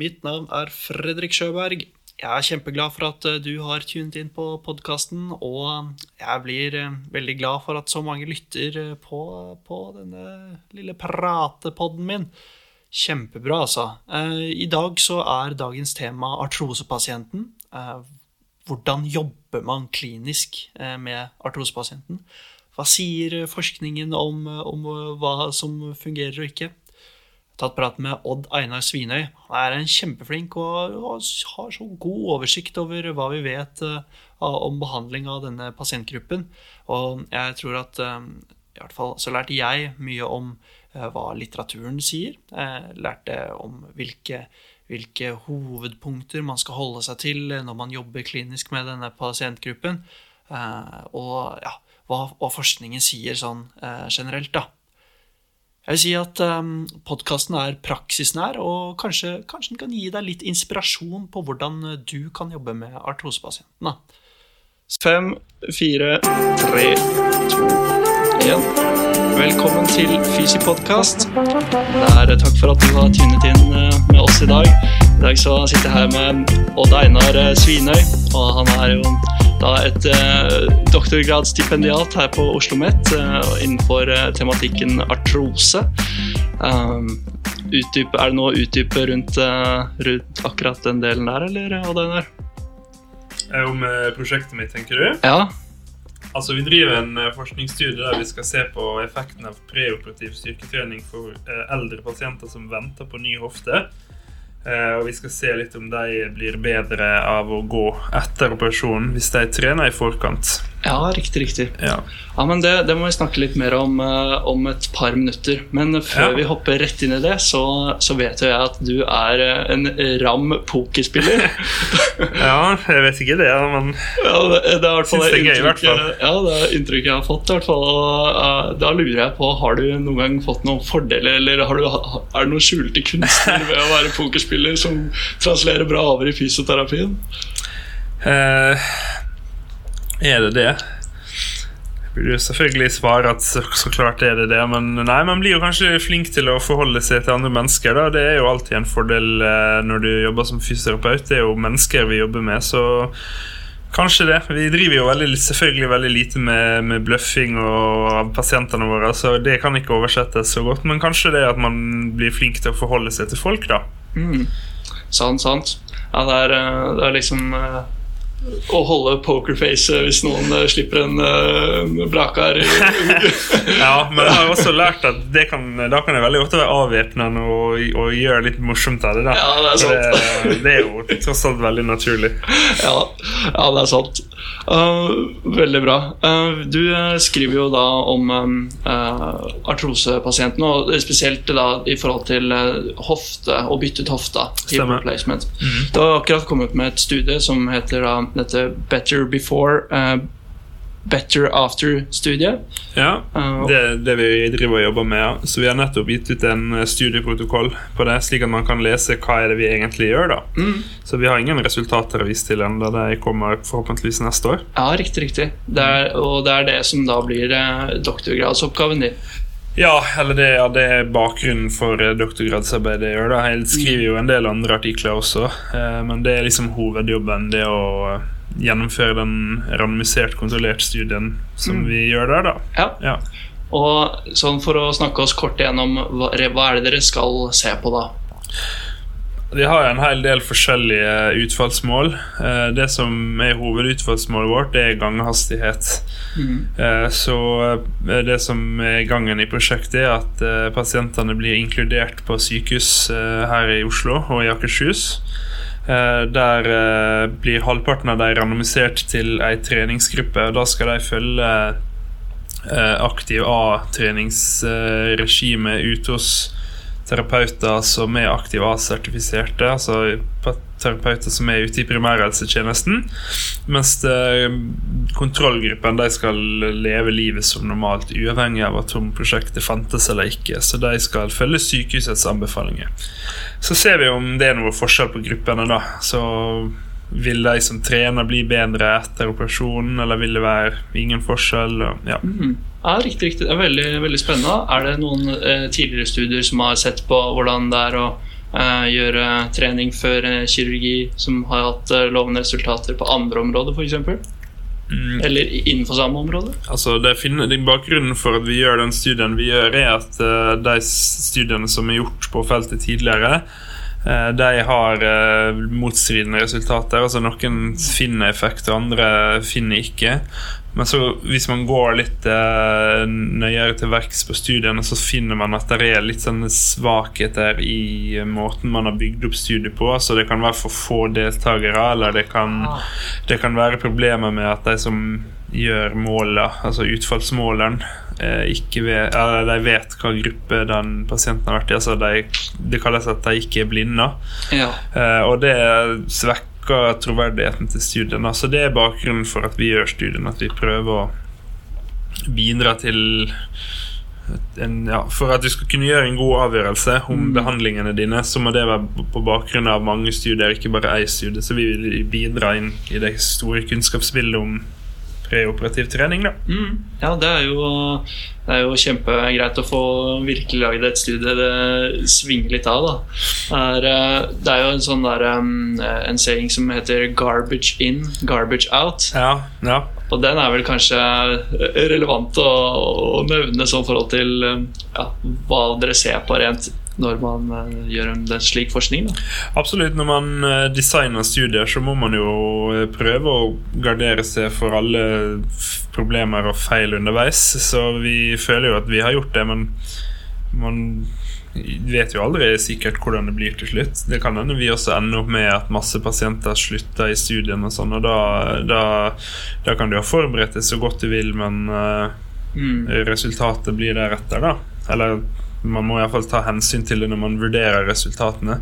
Mitt navn er Fredrik Sjøberg. Jeg er kjempeglad for at du har tunet inn på podkasten, og jeg blir veldig glad for at så mange lytter på, på denne lille pratepodden min. Kjempebra, altså. I dag så er dagens tema artrosepasienten. Hvordan jobber man klinisk med artrosepasienten? Hva sier forskningen om, om hva som fungerer og ikke? Tatt prat med Odd Einar Svinøy. Han er en kjempeflink og, har så god oversikt over hva vi vet uh, om behandling av denne pasientgruppen. Og jeg tror at um, i hvert fall så lærte jeg mye om uh, hva litteraturen sier. Jeg lærte om hvilke, hvilke hovedpunkter man skal holde seg til når man jobber klinisk med denne pasientgruppen. Og ja, hva, hva, forskningen sier sånn generelt, da. Jeg vil si at um, podkasten er praksisnær, og kanskje, kanskje, den kan gi deg litt inspirasjon på hvordan du kan jobbe med artrosepasientene. Fem, fire, tre, to, én. Velkommen til Fysipodkast. Takk for at du har tunet inn eh, med oss i dag. I dag så sitter jeg her med Odd Einar eh, Svinøy, og han er jo da et eh, doktorgradsstipendiat her på Oslo OsloMet eh, innenfor eh, tematikken artrose. Um, utdyp, er det noe å utdype rundt, rundt, akkurat den delen der, eller Odd Einar? Om prosjektet mitt, tenker du? Ja. Altså, Vi driver en forskningsstudie der vi skal se på effekten av preoperativ styrketrening for eldre pasienter som venter på ny hofte. Eh, og vi skal se litt om de blir bedre av å gå etter operasjonen hvis de trener i forkant. Ja, riktig, riktig. Ja, ja men det, det, må vi snakke litt mer om uh, om et par minutter. Men før ja. vi hopper rett inn i det, så, så vet jo jeg at du er uh, en ram pokerspiller. ja, jeg vet ikke det, men ja, det, det, er det inntrykket, gøy, hvert fall. Ja, det er inntrykket jeg har fått. I hvert fall. Og, uh, da lurer jeg på, Har du noen gang fått noen fordeler, eller du, er det noen skjulte kunster ved å være pokerspiller? som translerer bra over i fysioterapien? Eh, er det det? Jeg burde jo selvfølgelig svare at så, klart er det det, men nei, man blir jo kanskje flink til å forholde seg til andre mennesker. Da. Det er jo alltid en fordel eh, når du jobber som fysioterapeut. Det er jo mennesker vi jobber med, så Kanskje det. Vi driver jo veldig, selvfølgelig veldig lite med, med bløffing av pasientene våre, så det kan ikke oversettes så godt. Men kanskje det at man blir flink til å forholde seg til folk, da. Mm. Sant, sant. Ja, det er, eh, det er liksom uh, å holde pokerface hvis noen uh, slipper en uh, brakar. ja, men jeg har også lært at det kan, da kan det veldig ofte være avvæpnende og, og gjøre litt morsomt av det. Da. Ja, det, er sant. Det, det, er jo tross alt veldig naturlig. Ja, ja det er sant. Uh, veldig bra. Uh, du skriver jo da om uh, artrosepasienten, og spesielt da i forhold til hofte og byttet hofte. Stemmer. Mm -hmm. Du har akkurat kommet med et studie som heter da dette Better Before Better After-studiet. Ja, uh, det er det vi driver og jobber med. Så Vi har nettopp gitt ut en uh, studieprotokoll på det, slik at man kan lese hva er det vi egentlig gjør. da. Mm. Så vi har ingen resultater å vise til ennå. Det kommer forhåpentligvis neste år. Ja, riktig, riktig. Det er, og det er det som da blir uh, doktorgradsoppgaven din. Ja, eller det, ja, det, er bakgrunnen for doktorgradsarbeidet jeg gjør. da. Jeg skriver jo en del andre artikler også, eh, men det er liksom hovedjobben. Det å gjennomføre den randomisert kontrollert studien som mm. vi gjør der, da. Ja. ja. Og sånn For å snakke oss kort igjennom, hva, hva er det dere skal se på da? Vi har en hel del forskjellige utfallsmål. Eh, det som er hovedutfallsmålet vårt, det er gangehastighet. Mm. Så eh, det som er gangen i prosjektet, er at pasientene blir inkludert på sykehus her i Oslo og i Akershus. Der blir halvparten av dem randomisert til ei treningsgruppe. og Da skal de følge aktiv A-treningsregime ute hos terapeuter som er aktiv A-sertifiserte, altså terapeuter som er ute i primærhelsetjenesten. Mens kontrollgruppen de skal leve livet som normalt, uavhengig av om prosjektet fantes eller ikke. Så de skal følge sykehusets anbefalinger. Så ser vi om det er noe forskjell på gruppene, da. Så vil de som trener, bli bedre etter operasjonen, eller vil det være ingen forskjell? Ja. Mm. Ja, Riktig. riktig. Det er veldig, veldig spennende. Er det noen eh, tidligere studier som har sett på hvordan det er å eh, gjøre trening før eh, kirurgi som har hatt eh, lovende resultater på andre områder, f.eks.? Mm. Eller innenfor samme område? Altså, det finner, det Bakgrunnen for at vi gjør den studien vi gjør, er at uh, de studiene som er gjort på feltet tidligere, uh, de har uh, motstridende resultater. Altså Noen finner effekt, og andre finner ikke. Men så hvis man går litt eh, nøyere til verks på studiene, så finner man at det er litt sånne svakheter i eh, måten man har bygd opp studiet på. Så det kan være for få deltakere, eller det kan det kan være problemer med at de som gjør målet, altså utfallsmåleren, eh, ikke vet, eller de vet hva gruppe den pasienten har vært i. Altså de, det kalles at de ikke er blinde. Ja. Eh, og det svekker troverdigheten til studiene. Så det er bakgrunnen for at vi gjør studien, at vi prøver å bidra til en, ja, For at du skal kunne gjøre en god avgjørelse om behandlingene dine, så må det være på bakgrunn av mange studier, ikke bare én studie. Så vi vil bidra inn i det store kunnskapsbildet om preoperativ trening. da Mm. Ja, det er, jo, det er jo kjempegreit å få virkelig laget et studie det svinger litt av. da. Det er, eh, det er jo en sånn der, en saying som heter 'garbage in, garbage out'. Ja, ja. Og den er vel kanskje relevant å, å nevne sånn forhold til ja, hva dere ser på rent når man eh, gjør en slik forskning. da. Absolutt. Når man eh, designer studier, så må man jo eh, prøve å gardere seg for alle problemer og feil underveis. Så vi føler jo at vi har gjort det, men man vet jo aldri sikkert hvordan det blir til slutt. Det kan hende vi også ender opp med at masse pasienter slutter i studien, og sånn, og da, da, da kan du ha forberedt deg så godt du vil, men uh, Mm. resultatet blir deretter, da. Eller man må iallfall ta hensyn til det når man vurderer resultatene.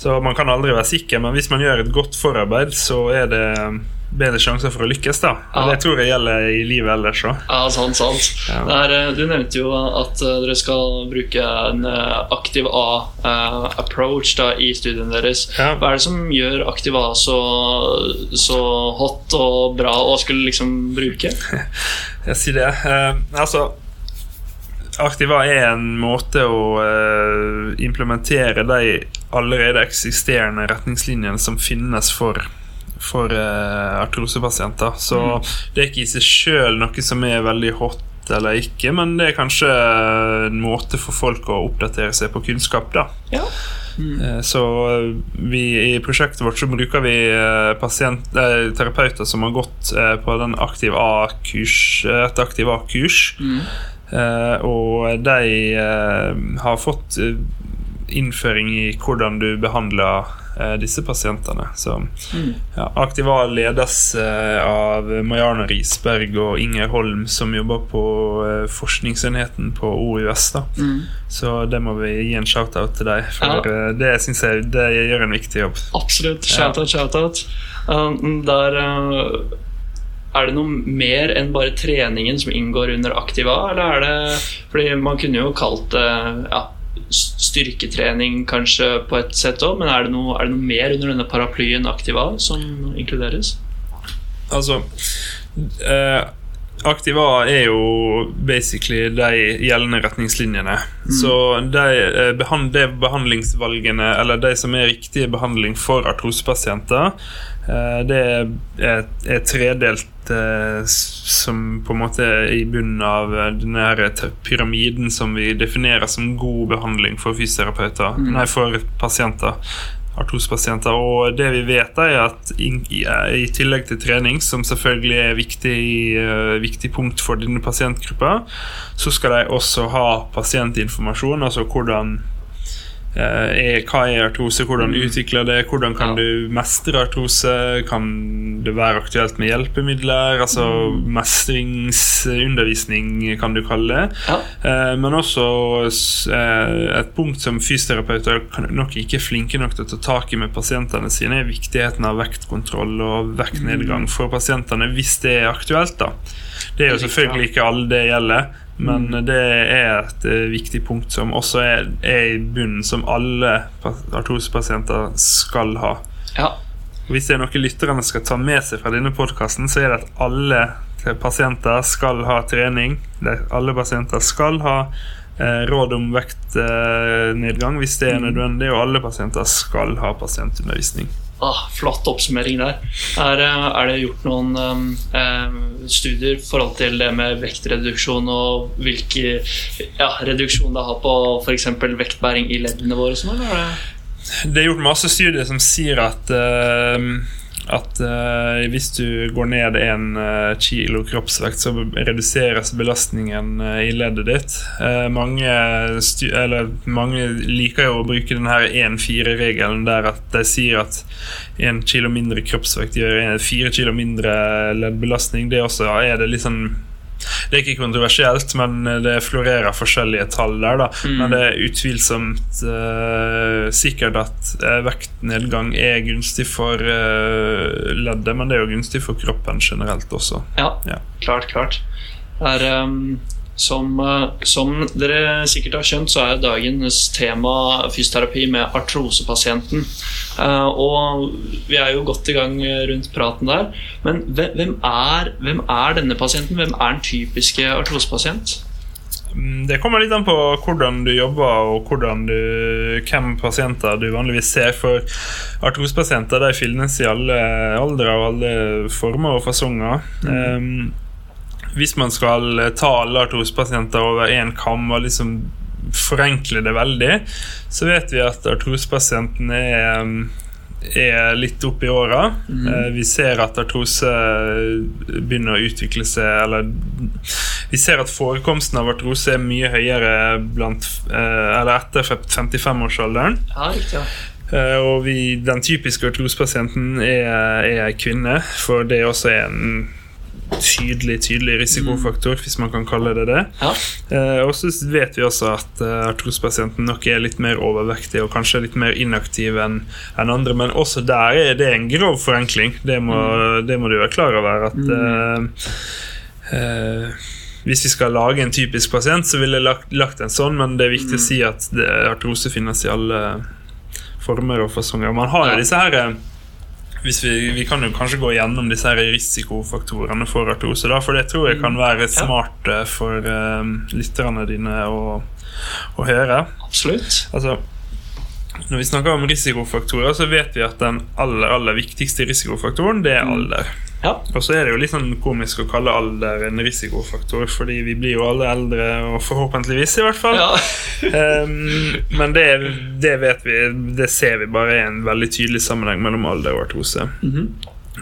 Så man kan aldri være sikker, men hvis man gjør et godt forarbeid, så er det bedre sjanser for å lykkes, da. Ja. det tror jeg gjelder i livet ellers òg. Ja, sant, sant. Ja. Det er, eh, du nevnte jo at eh, dere skal bruke en eh, aktiv A-approach i studiene deres. Ja. Hva er det som gjør aktiv A så, så hot og bra å skulle liksom bruke? Jeg sier det. Eh, altså Aktiva er en måte å eh, implementere de allerede eksisterende retningslinjene som finnes for, for uh, artrosepasienter. Så det er ikke i seg sjøl noe som er veldig hot eller ikke, men det er kanskje en måte for folk å oppdatere seg på kunnskap, da. Ja. Eh, Så vi, i prosjektet vårt så bruker vi eh, pasient, eh, terapeuter som har gått eh, på den aktiv A-kurs, et aktiv A-kurs. Mm. Eh, og de eh, har fått eh, innføring i hvordan du behandler eh, disse pasientene. Så Mm. ja, Aktiva ledes av Mariana Risberg og Inger Holm, som jobber på forskningsenheten på OUS. da Mm. så det må vi gi en shout-out til deg, for Ja. det syns jeg det gjør en viktig jobb. Absolutt. Shout-out, shout-out. Um, der uh, Er det noe mer enn bare treningen som inngår under Aktiva, eller er det Fordi man kunne jo kalt det ja, styrketrening kanskje på et sett òg, men er det, noe, er det noe mer under denne paraplyen Aktiva som inkluderes? Altså eh, Aktiva er jo basically de gjeldende retningslinjene. Så de, eh, behand, de behandlingsvalgene, eller de som er riktige behandling for artrosepasienter, eh, det er, er tredelt eh, som på en måte er i bunnen av den denne her pyramiden som vi definerer som god behandling for fysioterapeuter, nei, for pasienter. Artrosepasienter. Og det vi vet, er at i, tillegg til trening, som selvfølgelig er viktig, eh, viktig punkt for denne pasientgruppa, så skal de også ha pasientinformasjon, altså hvordan eh, er, hva er artrose, hvordan utvikler det, hvordan kan Ja. du mestre artrose, kan det være aktuelt med hjelpemidler, altså mestringsundervisning, kan du kalle det. Ja. Eh, men også eh, et punkt som fysioterapeuter nok ikke er flinke nok til å ta tak i med pasientene sine, er viktigheten av vektkontroll og vektnedgang for pasientene hvis det er aktuelt. da. Det er jo selvfølgelig ikke alle det gjelder, men det er et eh, viktig punkt som også er, er i bunnen, som alle artrosepasienter skal ha. Ja. Hvis det er noe lytterne skal ta med seg fra denne podkasten, så er det at alle pasienter skal ha trening. Alle pasienter skal ha eh, råd om vektnedgang hvis det er nødvendig, og alle pasienter skal ha pasientundervisning. Ah, flatt oppsummering der. Er, eh, er det gjort noen um, studier forhold til det med vektreduksjon og hvilken ja, reduksjon det har på f.eks. vektbæring i leddene våre? Sånn, eller er det er gjort masse studier som sier at eh, at uh, hvis du går ned en eh, kilo kroppsvekt, så reduseres belastningen eh, i leddet ditt. Uh, mange, eller, mange liker jo å bruke denne 1-4-regelen der at de sier at én kilo mindre kroppsvekt gjør en- fire kilo mindre leddbelastning. Det også er det litt sånn det er ikke kontroversielt, men det florerer forskjellige tall der. da Men det er utvilsomt uh, sikkert at eh, vektnedgang er gunstig for uh, leddet, men det er jo gunstig for kroppen generelt også. Ja, Ja. klart, klart. Er, um, som, uh, som dere sikkert har skjønt, så er dagens tema fysioterapi med artrosepasienten. Uh, og vi er jo godt i gang rundt praten der. Men hvem, er, hvem er denne pasienten? Hvem er den typiske artrosepasient? Mm, Det kommer litt an på hvordan du jobber og hvordan du, hvem pasienter du vanligvis ser. For artrosepasienter de finnes i alle aldre og alle former og fasonger. Um, hvis man skal ta alle artrosepasienter over én kam og liksom forenkle det veldig, så vet vi at artrosepasienten er um, er litt opp i åra. Mm. Vi ser at artrose begynner å utvikle seg Eller vi ser at forekomsten av artrose er mye høyere blant, eh, eller etter 55-årsalderen. Ja, riktig. ja. Eh, Og vi, den typiske artrosepasienten er, er kvinne, for det også er en tydelig tydelig risikofaktor, hvis man kan kalle det det. Ja. Eh, og så vet vi også at eh, artrospasienten nok er litt mer overvektig og kanskje litt mer inaktiv enn en andre, men også der er det en grov forenkling. Det må, det må du være klar over. at eh, eh, hvis vi skal lage en typisk pasient, så ville jeg lagt, lagt en sånn, men det er viktig å si at det, artrose finnes i alle former og fasonger. Man har jo Ja. disse her eh, vi, vi kan jo kanskje gå gjennom disse her risikofaktorene for artrose, da, for det tror jeg kan være smart eh, for uh, lytterne dine å, å høre. Absolutt. Altså, når vi snakker om risikofaktorer, så vet vi at den aller, aller viktigste risikofaktoren, det er alder. Ja. Og så er det jo litt sånn komisk å kalle alder en risikofaktor, fordi vi blir jo alle eldre, og forhåpentligvis i hvert fall. ja. um, men det, det vet vi, det ser vi bare er en veldig tydelig sammenheng mellom alder og artrose. Mhm.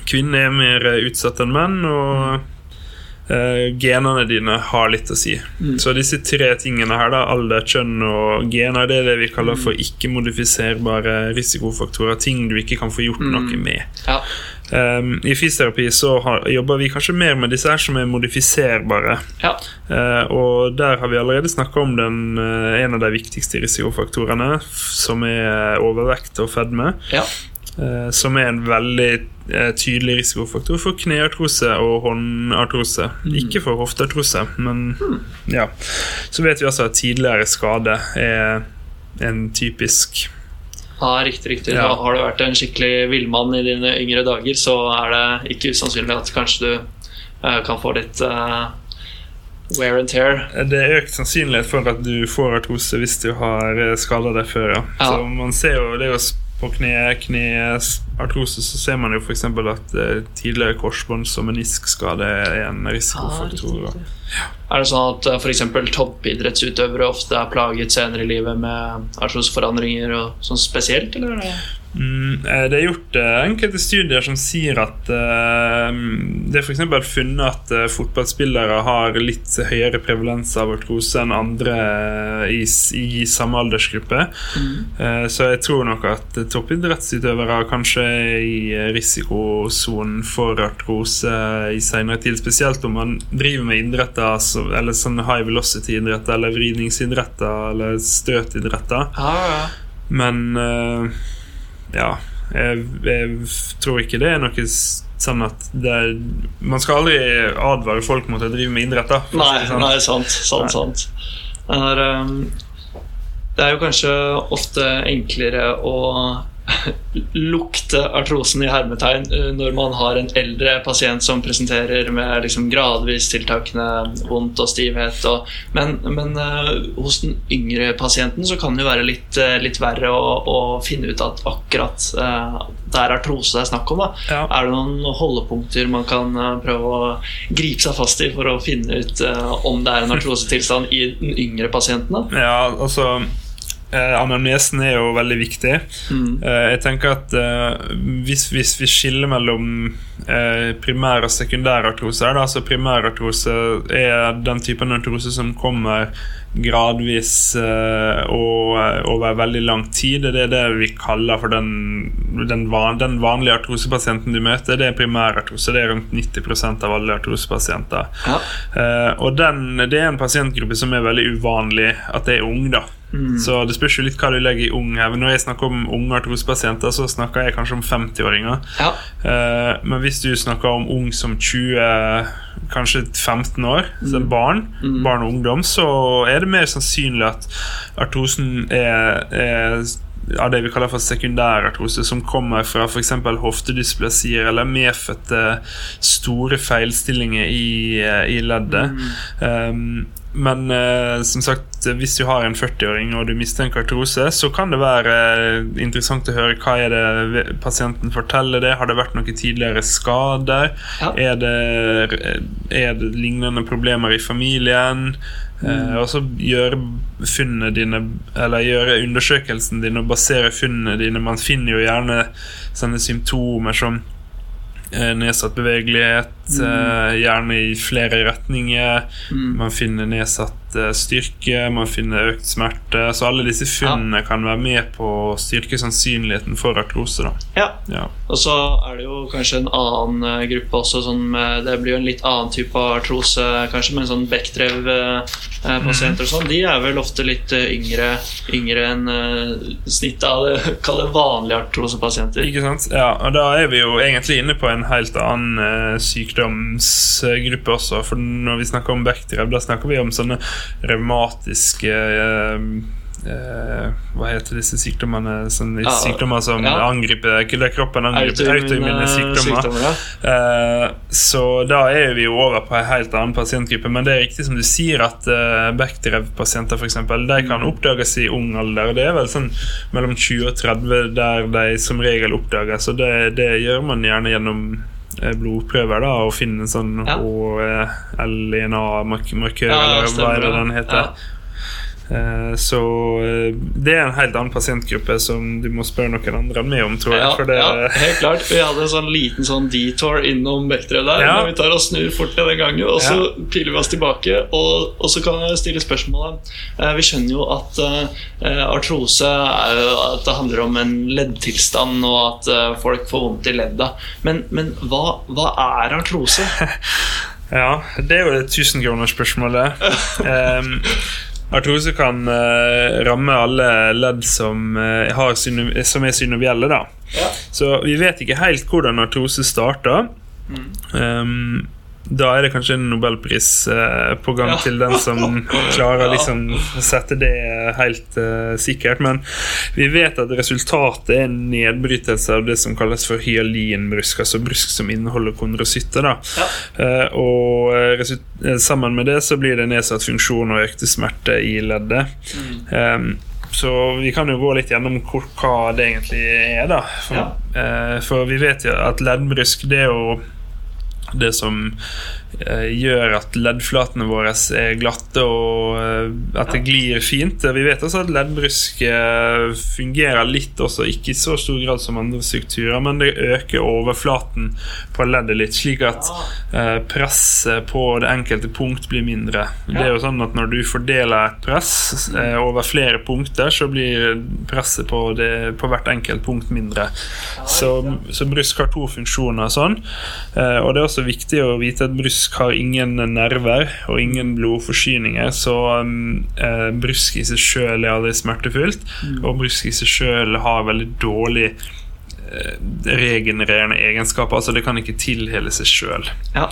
Kvinner er mer utsatt enn menn, og eh, genene dine har litt å si. Så disse tre tingene her, da, alder, kjønn og gener, det er det vi kaller for ikke-modifiserbare risikofaktorer. Ting du ikke kan få gjort noe med. ja. Um, I fysioterapi så har, jobber vi kanskje mer med disse her som er modifiserbare. ja. Uh, og der har vi allerede snakka om den, uh, en av de viktigste risikofaktorene, som er overvekt og fedme. ja. som er en veldig tydelig risikofaktor for kneartrose og håndartrose. Ikke for hofteartrose, men ja. Så vet vi altså at tidligere skade er en typisk Ja, riktig, riktig. Ja. Har du vært en skikkelig villmann i dine yngre dager, så er det ikke usannsynlig at kanskje du eh, kan få litt uh, wear and tear. Det er økt sannsynlighet for at du får artrose hvis du har eh, skada deg før. Ja. Så man ser jo det er jo på kne, kneartrose så ser man jo f.eks. at uh, tidligere korsbånds- og meniskskade er en risikofaktor. Ja, Er det sånn at f.eks. toppidrettsutøvere ofte er plaget senere i livet med artrosforandringer og sånn spesielt, eller? Det- Mm, eh, det er gjort eh, enkelte studier som sier at eh, det er f.eks. funnet at fotballspillere har litt høyere prevalens av artrose enn andre i, i samme aldersgruppe. Eh, så jeg tror nok at toppidrettsutøvere kanskje er i risikosonen for artrose i senere tid. Spesielt om man driver med idretter så- eller sånn high velocity-idretter eller vridningsidretter eller støtidretter. Ah, ja. Men ja jeg, jeg tror ikke det er noe sånn at er, Man skal aldri advare folk mot å drive med idrett, da. si Nei, sånn. nei, sant. sant, sant. Det er, um, det er jo kanskje ofte enklere å lukte artrosen i hermetegn eh, når man har en eldre pasient som presenterer med liksom gradvis tiltakende vondt og stivhet. Og, men, men uh, hos den yngre pasienten så kan det jo være litt, uh, litt verre å, å, finne ut at akkurat uh, det er artrose det er snakk om. Ja. Er det noen holdepunkter man kan prøve å gripe seg fast i for å finne ut om det er en artrosetilstand i den yngre pasienten? Da? Ja, altså Eh, anamnesen er jo veldig viktig. Mm. Eh, jeg tenker at eh, hvis, hvis, vi skiller mellom eh, primær og sekundær artrose da, altså Primærartrose er den typen artrose som kommer gradvis eh, og eh, over veldig lang tid. Det er det vi kaller for den, den, van, den vanlige artrosepasienten du møter. Det er primærartrose. Det er rundt 90% av alle artrosepasienter. Ja. og den, det er en pasientgruppe som er veldig uvanlig at det er ung. da Mm. Så det spørs jo litt hva du legger i ung her. Når jeg snakker om unge artrosepasienter, så snakker jeg kanskje om 50-åringer. Ja. Uh, men hvis du snakker om ung som 20, kanskje 15 år, mm. så barn, mm. barn og ungdom, så er det mer sannsynlig at artrosen er, er av det vi kaller for sekundærartrose, som kommer fra f.eks. hoftedysplasier eller medfødte store feilstillinger i, eh, i leddet. Mm. Um, men uh, som sagt, hvis du har en 40-åring og du mistenker artrose, så kan det være eh, interessant å høre hva er det pasienten forteller det. Har det vært noen tidligere skader? Ja. Er, det, er, det, lignende problemer i familien? Mm. Eh, og så gjøre funnene dine Eller gjøre undersøkelsen din og basere funnene dine. Man finner jo gjerne sånne symptomer som Eh, nedsatt bevegelighet, mm. Eh, gjerne i flere retninger. Mm. Man finner nedsatt styrke, man finner økt smerte. Så alle disse funnene ja. kan være med på å styrke sannsynligheten for artrose. Ja. ja. Og så er det jo kanskje en annen gruppe også. Sånn med, det blir jo en litt annen type artrose, kanskje, med en sånn Bechdrev-pasienter og sånn. De er vel ofte litt yngre, yngre enn snittet av det, det vanlige artrosepasienter. Ikke sant? Ja, og da er vi jo egentlig inne på en helt annen sykdomsgruppe også. For når vi snakker om Bechdrev, da snakker vi om sånne revmatiske uh, Uh, hva heter disse sykdommene? Sånne ja, sykdommer som ja. angriper kroppen angriper autoimmune sykdommer. Ja. eh, så da er vi jo over på en helt annen pasientgruppe. Men det er riktig som du sier, at eh, Bechdrev-pasienter f.eks. De kan mm. oppdages i ung alder. Det er vel sånn mellom 20 og 30 der de som regel oppdages. Og det, det gjør man gjerne gjennom blodprøver da og finne en sånn ja. HLNA-markør, ja, eller hva er det den heter. Ja. Eh, så eh, det er en helt annen pasientgruppe som du må spørre noen andre enn meg om, tror jeg. Ja, det, ja, helt klart. Vi hadde en sånn liten sånn detour innom Beltre der. Ja. vi tar og snur fort den gangen, og så ja. piler vi oss tilbake. Og, og, så kan jeg stille spørsmålet eh, Vi skjønner jo at artrose at det handler om en leddtilstand, og at folk får vondt i ledda. Men, men hva, hva er artrose? ja, det er jo det tusenkronersspørsmålet. um, Artrose kan uh, ramme alle ledd som, uh, som er synovielle. Da. Ja. Så vi vet ikke helt hvordan artrose starter. Mm. Um, da er det kanskje en nobelpris eh, på gang ja. til den som klarer liksom å sette det helt eh, sikkert. Men vi vet at resultatet er en nedbrytelse av det som kalles for hyalinbrusk, altså brusk som inneholder kondrosytter. Ja. Eh, og eh, sammen med det så blir det nedsatt funksjon og økte smerte i leddet. Mm. Så vi kan jo gå litt gjennom hva det egentlig er, da. For, ja. Eh, for vi vet jo at leddbrusk det er jo det som gjør at leddflatene våre er glatte og eh, at det glir fint. Vi vet også at leddbrusk eh, fungerer litt også, ikke i så stor grad som andre strukturer, men det øker overflaten på leddet litt, slik at eh, presset på det enkelte punkt blir mindre. Det er jo sånn at Når du fordeler et press eh, over flere punkter, så blir presset på, det, på hvert enkelt punkt mindre. Så, så brusk har to funksjoner sånn. Eh, og det er også viktig å vite at brusk har ingen nerver og ingen blodforsyninger, så um, eh, brusk i seg sjøl er aldri smertefullt, mm. og brusk i seg sjøl har veldig dårlig eh, regenererende egenskaper. Altså det kan ikke tilhele seg sjøl. Ja.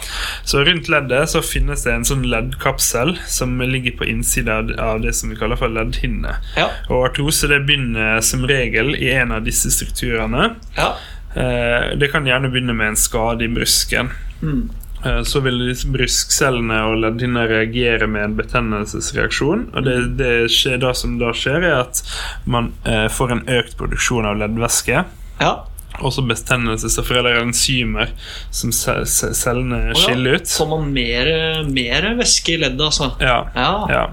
Så rundt leddet så finnes det en sånn leddkapsel som ligger på innsida av det som vi kaller for leddhinne. Ja. Og artrose det begynner som regel i en av disse strukturene. ja. Eh, Det kan gjerne begynne med en skade i brusken. Mm. Eh, Så vil disse bruskcellene og leddhinner reagere med en betennelsesreaksjon. Og det, det skjer, det som da skjer, er at man eh, får en økt produksjon av leddvæske. ja. Også betennelsesstoffer eller enzymer som ce ce cellene skiller ut. Får man mer, mer væske i leddet, altså? Ja, Ja. ja.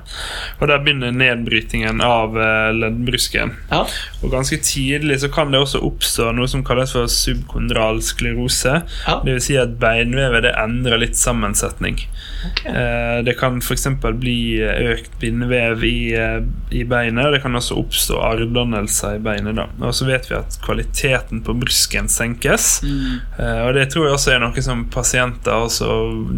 Og der begynner nedbrytingen av eh, leddbrusken. Ja. Og ganske tidlig så kan det også oppstå noe som kalles for subkondral sklerose. Ja. Det vil si at beinvevet det endrer litt sammensetning. Ok. Eh, Det kan f.eks. bli økt bindevev i, eh, i beinet, og det kan også oppstå arrdannelser i beinet. da. Og så vet vi at kvaliteten på brusken senkes. Mm. Eh, Og det tror jeg også er noe som pasienter også,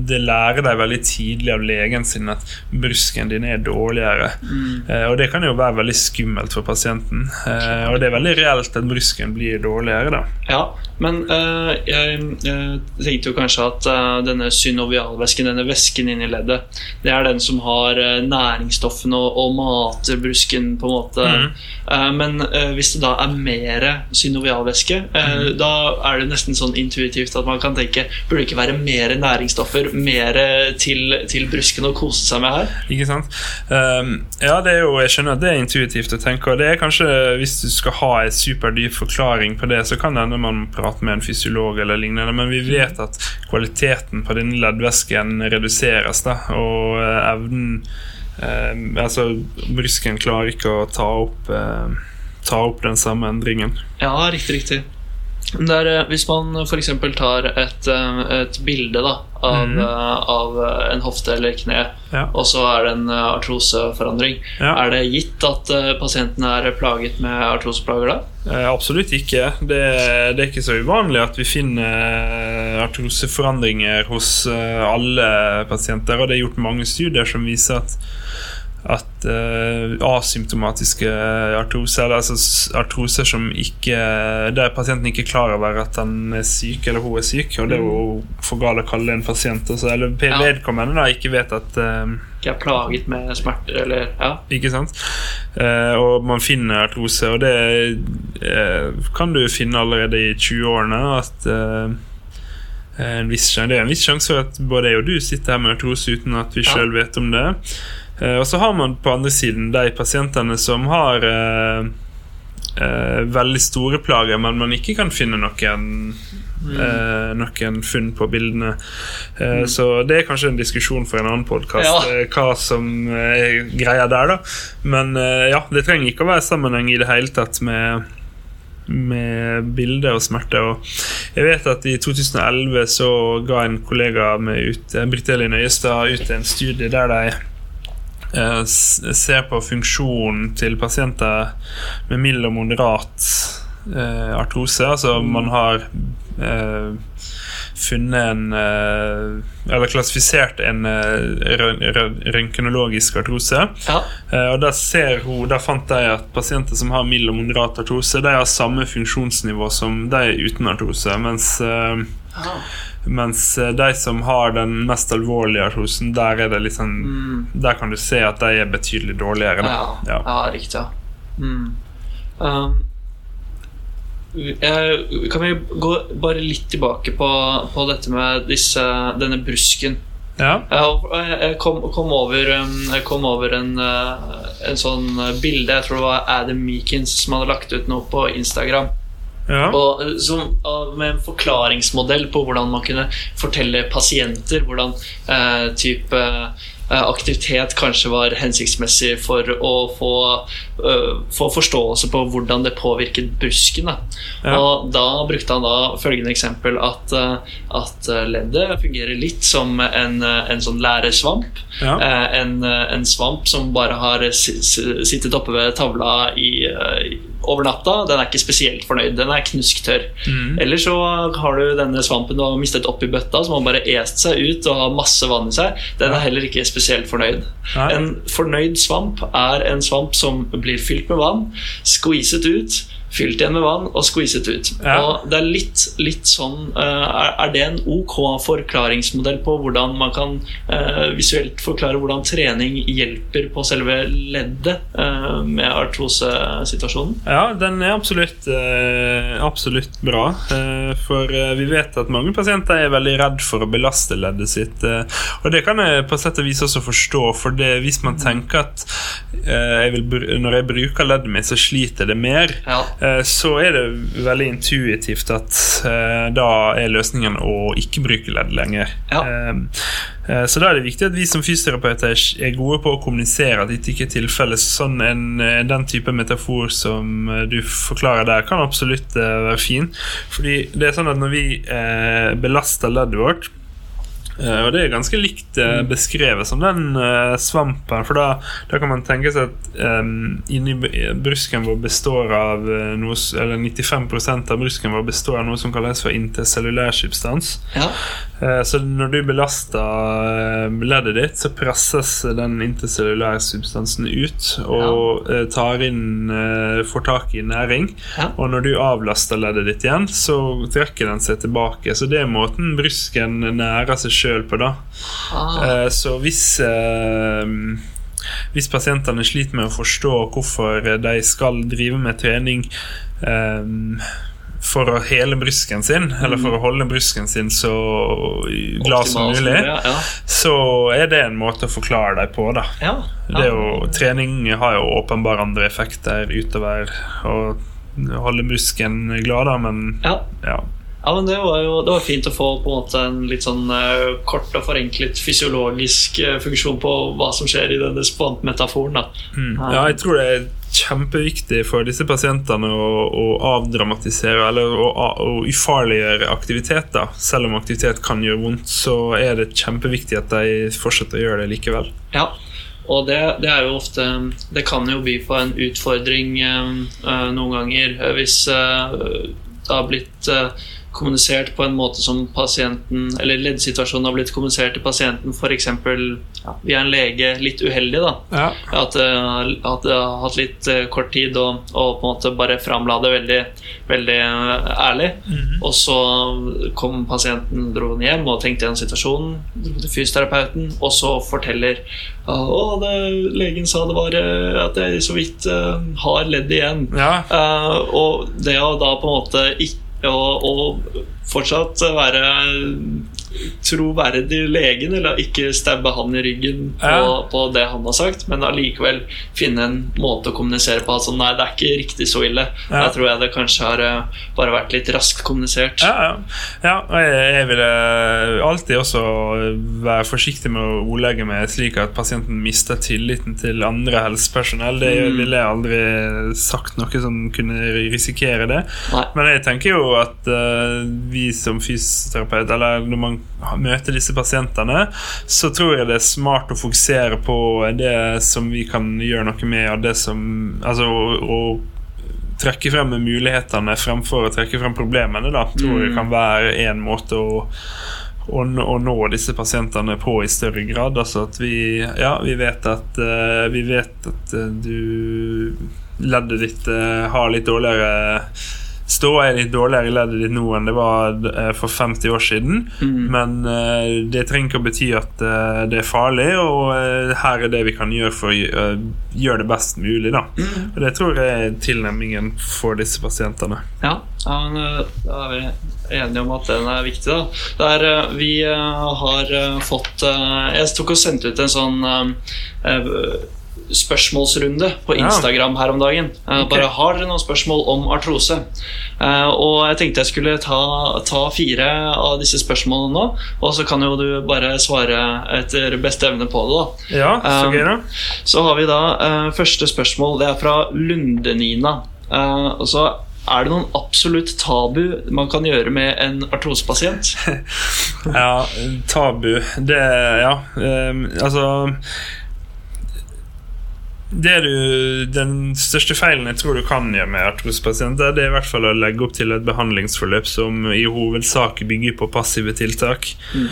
Det lærer de veldig tidlig av legen sin at brusken din er dårligere. Mm. Eh, Og det kan jo være veldig skummelt for pasienten. Eh, Og det er veldig reelt at brusken blir dårligere, da. Ja, men eh, jeg, jeg tenkte jo kanskje at eh, denne synovialvæsken, denne væsken inni leddet, det er den som har uh, næringsstoffene og, og mater brusken, på en måte. Mm. Uh, men eh, hvis det da er mer synovialvæske, mm. da er det nesten sånn intuitivt at man kan tenke burde det ikke være mer næringsstoffer, mer til, til brusken å kose seg med her? Ikke sant? Um, ja, det er jo, jeg skjønner at det er intuitivt å tenke, og det er kanskje, hvis du skal ha en superdyp forklaring på det, så kan det hende man må prate med en fysiolog eller lignende, men vi vet at kvaliteten på denne leddvæsken reduseres, da, og eh, evnen eh, Altså, brysken klarer ikke å ta opp eh, ta opp den samme endringen. Ja, riktig, riktig. Det er, eh, hvis man f.eks. tar et, eh, et bilde da, av, eh, av en hofte eller kne, Ja. og så er det en artroseforandring, Ja. er det gitt at pasienten er plaget med artroseplager da? Eh, absolutt ikke. Det, det er ikke så uvanlig at vi finner artroseforandringer hos alle pasienter. Og det er gjort mange studier som viser at, at uh, asymptomatiske artroser, eller altså artrose artroser som ikke der pasienten ikke er klar over at han er syk eller hun er syk, og det er jo for galt å kalle en pasient også, eller vedkommende da ikke vet at uh, Ikke er plaget med smerter, eller ja. ikke sant? Uh, og man finner artrose, og det kan du finne allerede i 20-årene. At en viss, det er en viss sjanse for at både jeg og du sitter her med artrose uten at vi sjøl vet om det. Eh, og så har man på andre siden de pasientene som har eh, eh, veldig store plager, men man ikke kan finne noen eh, noen funn på bildene. Mm. Så det er kanskje en diskusjon for en annen podkast, Ja. hva som eh, er greia der, da. Men eh, ja, det trenger ikke å være sammenheng i det hele tatt med med bilde og smerte. Og jeg vet at I 2011 så ga en kollega med ut, eh, Britt Elin Øyestad ut en studie der de eh, ser på funksjonen til pasienter med mild og moderat eh, artrose. Altså man har eh, funnet en Eller klassifisert en rø- rø- røntgenologisk artrose. Ja, Eh, og der, ser hun, der fant de at pasienter som har mild og moderat artrose, de har samme funksjonsnivå som de uten artrose. Mens, ja. Mens eh, de som har den mest alvorlige artrosen, der er det sånn Mm. Der kan du se at de er betydelig dårligere. Ja, ja. Ja. riktig. Mm. Um, eh, kan vi gå bare litt tilbake på, på dette med disse, denne brusken? Ja. Jeg, jeg kom, kom over, um, jeg kom over en, uh, en sånn bilde Jeg tror det var Adam Meekins som hadde lagt ut noe på Instagram. Ja. Og, uh, som, uh, med en forklaringsmodell på hvordan man kunne fortelle pasienter hvordan eh, type uh, aktivitet kanskje var hensiktsmessig for å få, uh, få forståelse på hvordan det påvirket brusken. Da. Ja. Og da brukte han da følgende eksempel at, uh, at uh, leddet fungerer litt som en, uh, en sånn læresvamp. Ja. Eh, en, uh, en svamp som bare har si- si- sittet oppe ved tavla i, uh, i- over natta. Den er ikke spesielt fornøyd. Den er knusktørr. Mm. Eller så har du denne svampen du har mistet oppi bøtta, som har bare est seg ut og har masse vann i seg. Den er heller ikke spesielt fornøyd. Nei. En fornøyd svamp er en svamp som blir fylt med vann, skviset ut, fylt igjen med vann og skviset ut. Ja. Og det er litt, litt sånn eh, er, det en ok forklaringsmodell på hvordan man kan eh, visuelt forklare hvordan trening hjelper på selve leddet eh, med artrosesituasjonen? Ja, den er absolutt, absolutt bra. For vi vet at mange pasienter er veldig redd for å belaste leddet sitt. og det kan jeg på sett og vis også forstå, for det, hvis man tenker at jeg vil, når jeg bruker leddet mitt, så sliter det mer. Ja. Eh, Så er det veldig intuitivt at eh, da er løsningen å ikke bruke ledd lenger. Ja. Eh, Så da er det viktig at vi som fysioterapeuter er gode på å kommunisere at dette ikke er tilfellet. Sånn en, den type metafor som du forklarer der, kan absolutt være fin. Fordi det er sånn at når vi belaster leddet vårt Eh, og det er ganske likt uh, beskrevet som den uh, svampen. For da, da kan man tenke seg at um, inni brusken vår består av noe Eller 95% av brusken vår består av noe som kalles for intercellulær substans. Ja. Så når du belaster leddet ditt, så presses den intercellulære substansen ut og eh, tar inn får tak i næring. Ja. Og når du avlaster leddet ditt igjen, så trekker den seg tilbake. Så det er måten brusken nærer seg sjøl på, da. Ah, Så hvis eh, Hvis pasientene sliter med å forstå hvorfor de skal drive med trening eh, for å hele brysken sin, eller for å holde brysken sin så glad som mulig, Ja, ja. så er det en måte å forklare dem på. da ja. det jo, Trening har jo åpenbart andre effekter utover å holde brysken glad, da, men ja. Ja. Men det var jo det var fint å få på en måte en litt sånn uh, kort og forenklet fysiologisk uh, funksjon på hva som skjer i denne spantmetaforen. Mm. Ja, jeg tror det er kjempeviktig for disse pasientene å, å avdramatisere eller å, å ufarliggjøre aktivitet. Selv om aktivitet kan gjøre vondt, så er det kjempeviktig at de fortsetter å gjøre det likevel. Ja, og det, det er jo ofte Det kan jo by på en utfordring eh, noen ganger hvis det har blitt kommunisert på en måte som pasienten Eller leddsituasjonen har blitt kommunisert til pasienten f.eks. Ja, via en lege litt uheldig. da Ja. At, eh, at det har hatt litt eh, kort tid og, og på en måte bare framla det veldig, veldig eh, ærlig. Og så kom pasienten dro den hjem og tenkte gjennom situasjonen. Dro til fysioterapeuten, og så forteller Å, det, legen sa det var at jeg så vidt har ledd igjen. Ja. Uh, og det å da på en måte ikke og, og fortsatt være troverdig legen, eller ikke stabbe han i ryggen på, Ja. på det han har sagt, men allikevel finne en måte å kommunisere på. Altså, nei, det er ikke riktig så ille. Ja. Der tror jeg det kanskje har eh, bare vært litt raskt kommunisert. Ja, ja. jeg, jeg ville alltid også være forsiktig med å ordlegge meg slik at pasienten mister tilliten til andre helsepersonell. Det Mm. ville jeg aldri sagt noe som kunne risikere det. Nei. Men jeg tenker jo at uh, vi som fysioterapeut, eller når man møter disse pasientene, så tror jeg det er smart å fokusere på det som vi kan gjøre noe med, og det som Altså å, å trekke frem mulighetene fremfor å trekke frem problemene, da, tror jeg Mm. kan være en måte å å, nå- disse pasientene på i større grad. Altså at vi, ja, vi vet at uh, Vi vet at uh, du Leddet ditt uh, har litt dårligere Ståa er litt dårligere i leddet ditt nå enn det var eh, for 50 år siden. Mm. Men eh, det trenger ikke å bety at eh, det er farlig, og her er det vi kan gjøre for å gjøre det best mulig. Da. Mm. Og Det tror jeg er tilnærmingen for disse pasientene. Ja, da er vi enige om at den er viktig. da. Der, vi har fått Jeg tok og sendte ut en sånn spørsmålsrunde på Instagram her om dagen. Okay. Bare har dere noen spørsmål om artrose? Eh, og jeg tenkte jeg skulle ta, ta fire av disse spørsmålene nå, og så kan jo du bare svare etter beste evne på det. da. Ja, så Um, gøy, da. Så har vi da eh, første spørsmål. Det er fra Lundenina. Eh, og så er det noen absolutt tabu man kan gjøre med en artrosepasient? Ja, tabu Det Ja, Um, altså du, Den største feilen jeg tror du kan gjøre med artrospasienter, det er i hvert fall å legge opp til et behandlingsforløp som i hovedsak bygger på passive tiltak. Mm.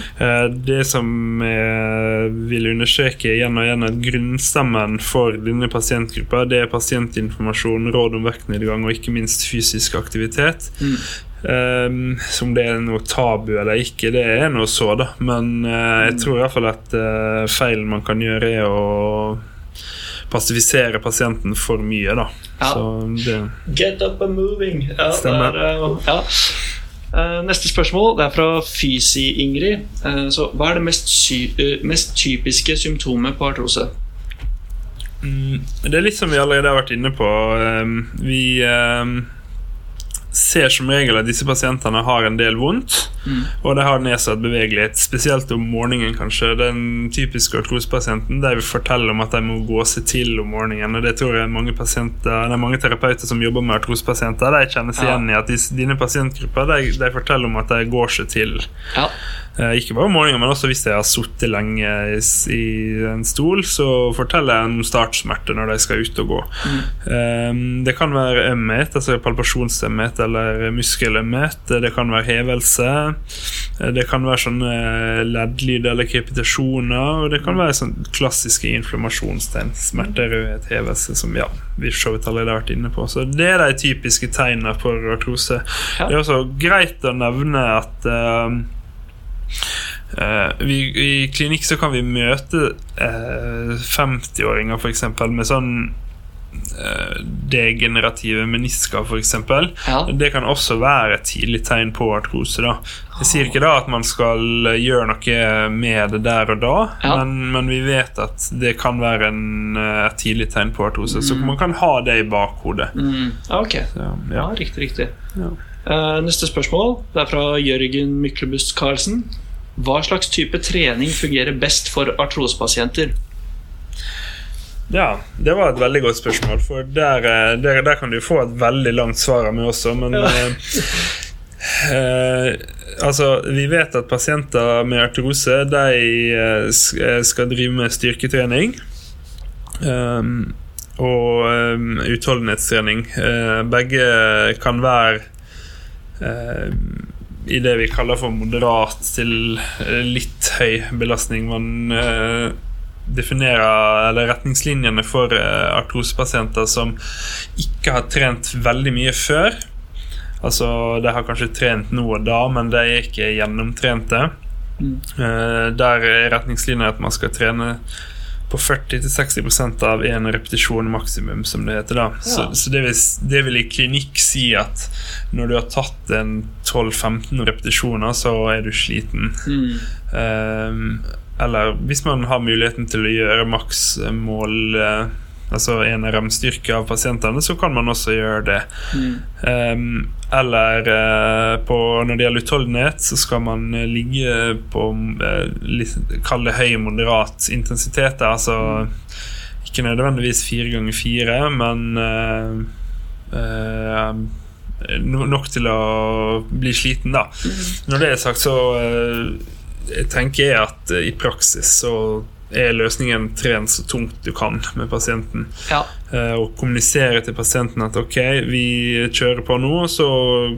Det som jeg vil understreke igjen og igjen, at grunnstammen for denne pasientgruppa det er pasientinformasjon, råd om vektnedgang og ikke minst fysisk aktivitet. Mm. Um, som det er noe tabu eller ikke, det er noe så, da. Men uh, jeg tror i hvert fall at uh, feilen man kan gjøre, er å passivisere pasienten for mye, da. Ja. Det, Get up and moving. Ja, stemmer. Er, uh, ja. Neste spørsmål det er fra Fysi-Ingrid. Så hva er det mest, mest typiske symptomet på artrose? Mm, det er litt som vi allerede har vært inne på. Vi ser som regel at disse pasientene har en del vondt, mm. og de har nedsatt bevegelighet, spesielt om morgenen, kanskje. Den typiske artrosepasienten de vil fortelle om at de må gå seg til om morgenen. og Det tror jeg mange pasienter, det er mange terapeuter som jobber med artrosepasienter, de kjenner seg ja. igjen i at dine pasientgrupper de, de, forteller om at de går seg til. Ja. Eh, ikke bare om morgenen, men også hvis jeg har sittet lenge i, en stol, så forteller jeg om startsmerter når de skal ut og gå. Mm. Eh, det kan være ømhet, altså palpasjonsømhet eller muskelømhet. Det kan være hevelse. Eh, det kan være sånne leddlyder eller krepitasjoner. Og det kan være sånne klassiske inflammasjonstegn. Smerte, rødhet, hevelse, som ja, vi så vidt allerede har vært inne på. Så det er de typiske tegnene for artrose. Ja. Det er også greit å nevne at uh, Uh, vi, I klinikk så kan vi møte uh, 50-åringer f.eks. med sånn uh, degenerative menisker, f.eks. Ja. Det kan også være et tidlig tegn på artrose. da Jeg sier ikke da at man skal gjøre noe med det der og da, ja. men, men, vi vet at det kan være en, et tidlig tegn på artrose. Mm. Så man kan ha det i bakhodet. Mm. Ok, så, ja. riktig, riktig. neste spørsmål Det er fra Jørgen Myklebust Karlsen. Hva slags type trening fungerer best for artrosepasienter? Ja, det var et veldig godt spørsmål. For der, eh, der, der kan du få et veldig langt svar av meg også, men ja. eh, eh, Altså, vi vet at pasienter med artrose de eh, skal drive med styrketrening. Eh, og eh, utholdenhetstrening. Begge kan være i det vi kaller for moderat til eh, litt høy belastning. Man eh, definerer eller retningslinjene for eh, artrosepasienter som ikke har trent veldig mye før. Altså, De har kanskje trent nå og da, men de er ikke gjennomtrente. Mm. Eh, der er retningslinja at man skal trene på 40-60% av én repetisjon maksimum, som det heter. da. Ja. Så, så det, vil, det, vil, i klinikk si at når du har tatt en 12-15 repetisjoner, så er du sliten. Mm. Um, eller hvis man har muligheten til å gjøre maksmål uh, altså en RM-styrke av pasientene, så kan man også gjøre det. Mm. Um, eller uh, på, når det gjelder utholdenhet, så skal man uh, ligge på uh, Kall det høy moderat intensitet. Altså mm. ikke nødvendigvis fire ganger fire, men nok til å bli sliten, da. Mm. Når det er sagt, så tenker jeg at i praksis så er løsningen tren så tungt du kan med pasienten. Ja. Eh, og kommunisere til pasienten at ok, vi kjører på nå, så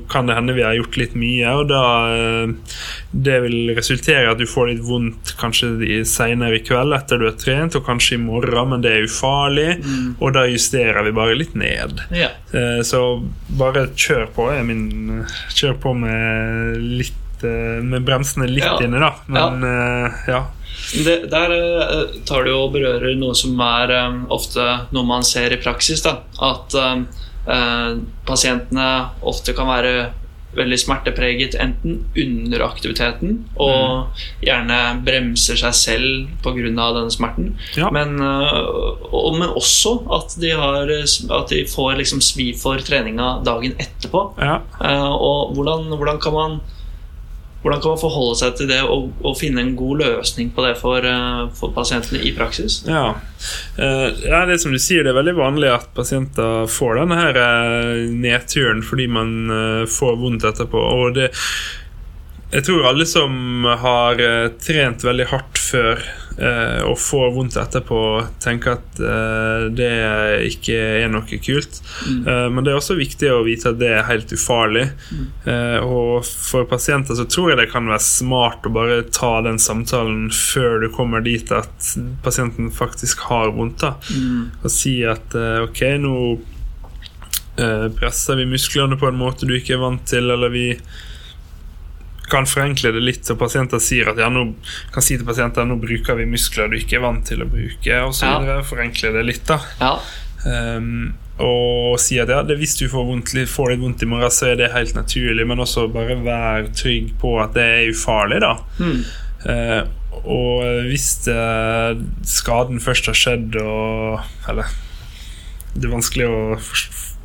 kan det hende vi har gjort litt mye. Og da eh, Det vil resultere i at du får litt vondt kanskje seinere i kveld etter du har trent, og kanskje i morgen, men det er ufarlig. Mm. Og da justerer vi bare litt ned. Ja. Eh, så bare kjør på. Min, kjør på med litt med bremsene litt ja. inne, da. Men ja. ja. Det, der uh, tar du og berører noe som er um, ofte noe man ser i praksis. Da. At um, uh, pasientene ofte kan være veldig smertepreget enten under aktiviteten og mm. gjerne bremser seg selv pga. denne smerten. Ja. Men, og, men, også at de, har, at de får liksom svi for treninga dagen etterpå. Ja. og hvordan, hvordan kan man hvordan kan man forholde seg til det og, og finne en god løsning på det for, uh, for pasientene i praksis? Ja. Uh, ja. det som du sier, det er veldig vanlig at pasienter får denne her uh, nedturen fordi man får vondt etterpå. Og det jeg tror alle som har trent veldig hardt før, eh, og får vondt etterpå, tenker at eh, det ikke er noe kult. Mm. Eh, men det er også viktig å vite at det er helt ufarlig. Mm. Eh, og for pasienter så tror jeg det kan være smart å bare ta den samtalen før du kommer dit at pasienten faktisk har vondt. da Mm. Og si at eh, ok, nå eh, presser vi musklene på en måte du ikke er vant til, eller vi kan forenkle det litt, så pasienter sier at ja, nå kan si til pasienter nå bruker vi muskler du ikke er vant til å bruke, og så Ja. Forenkle det litt, da. Ja. Um, og si at ja, det, hvis du får, vondt, får litt vondt i morgen, så er det helt naturlig, men også bare vær trygg på at det er ufarlig, da. Mm. Uh, og hvis eh, skaden først har skjedd og Eller det er vanskelig å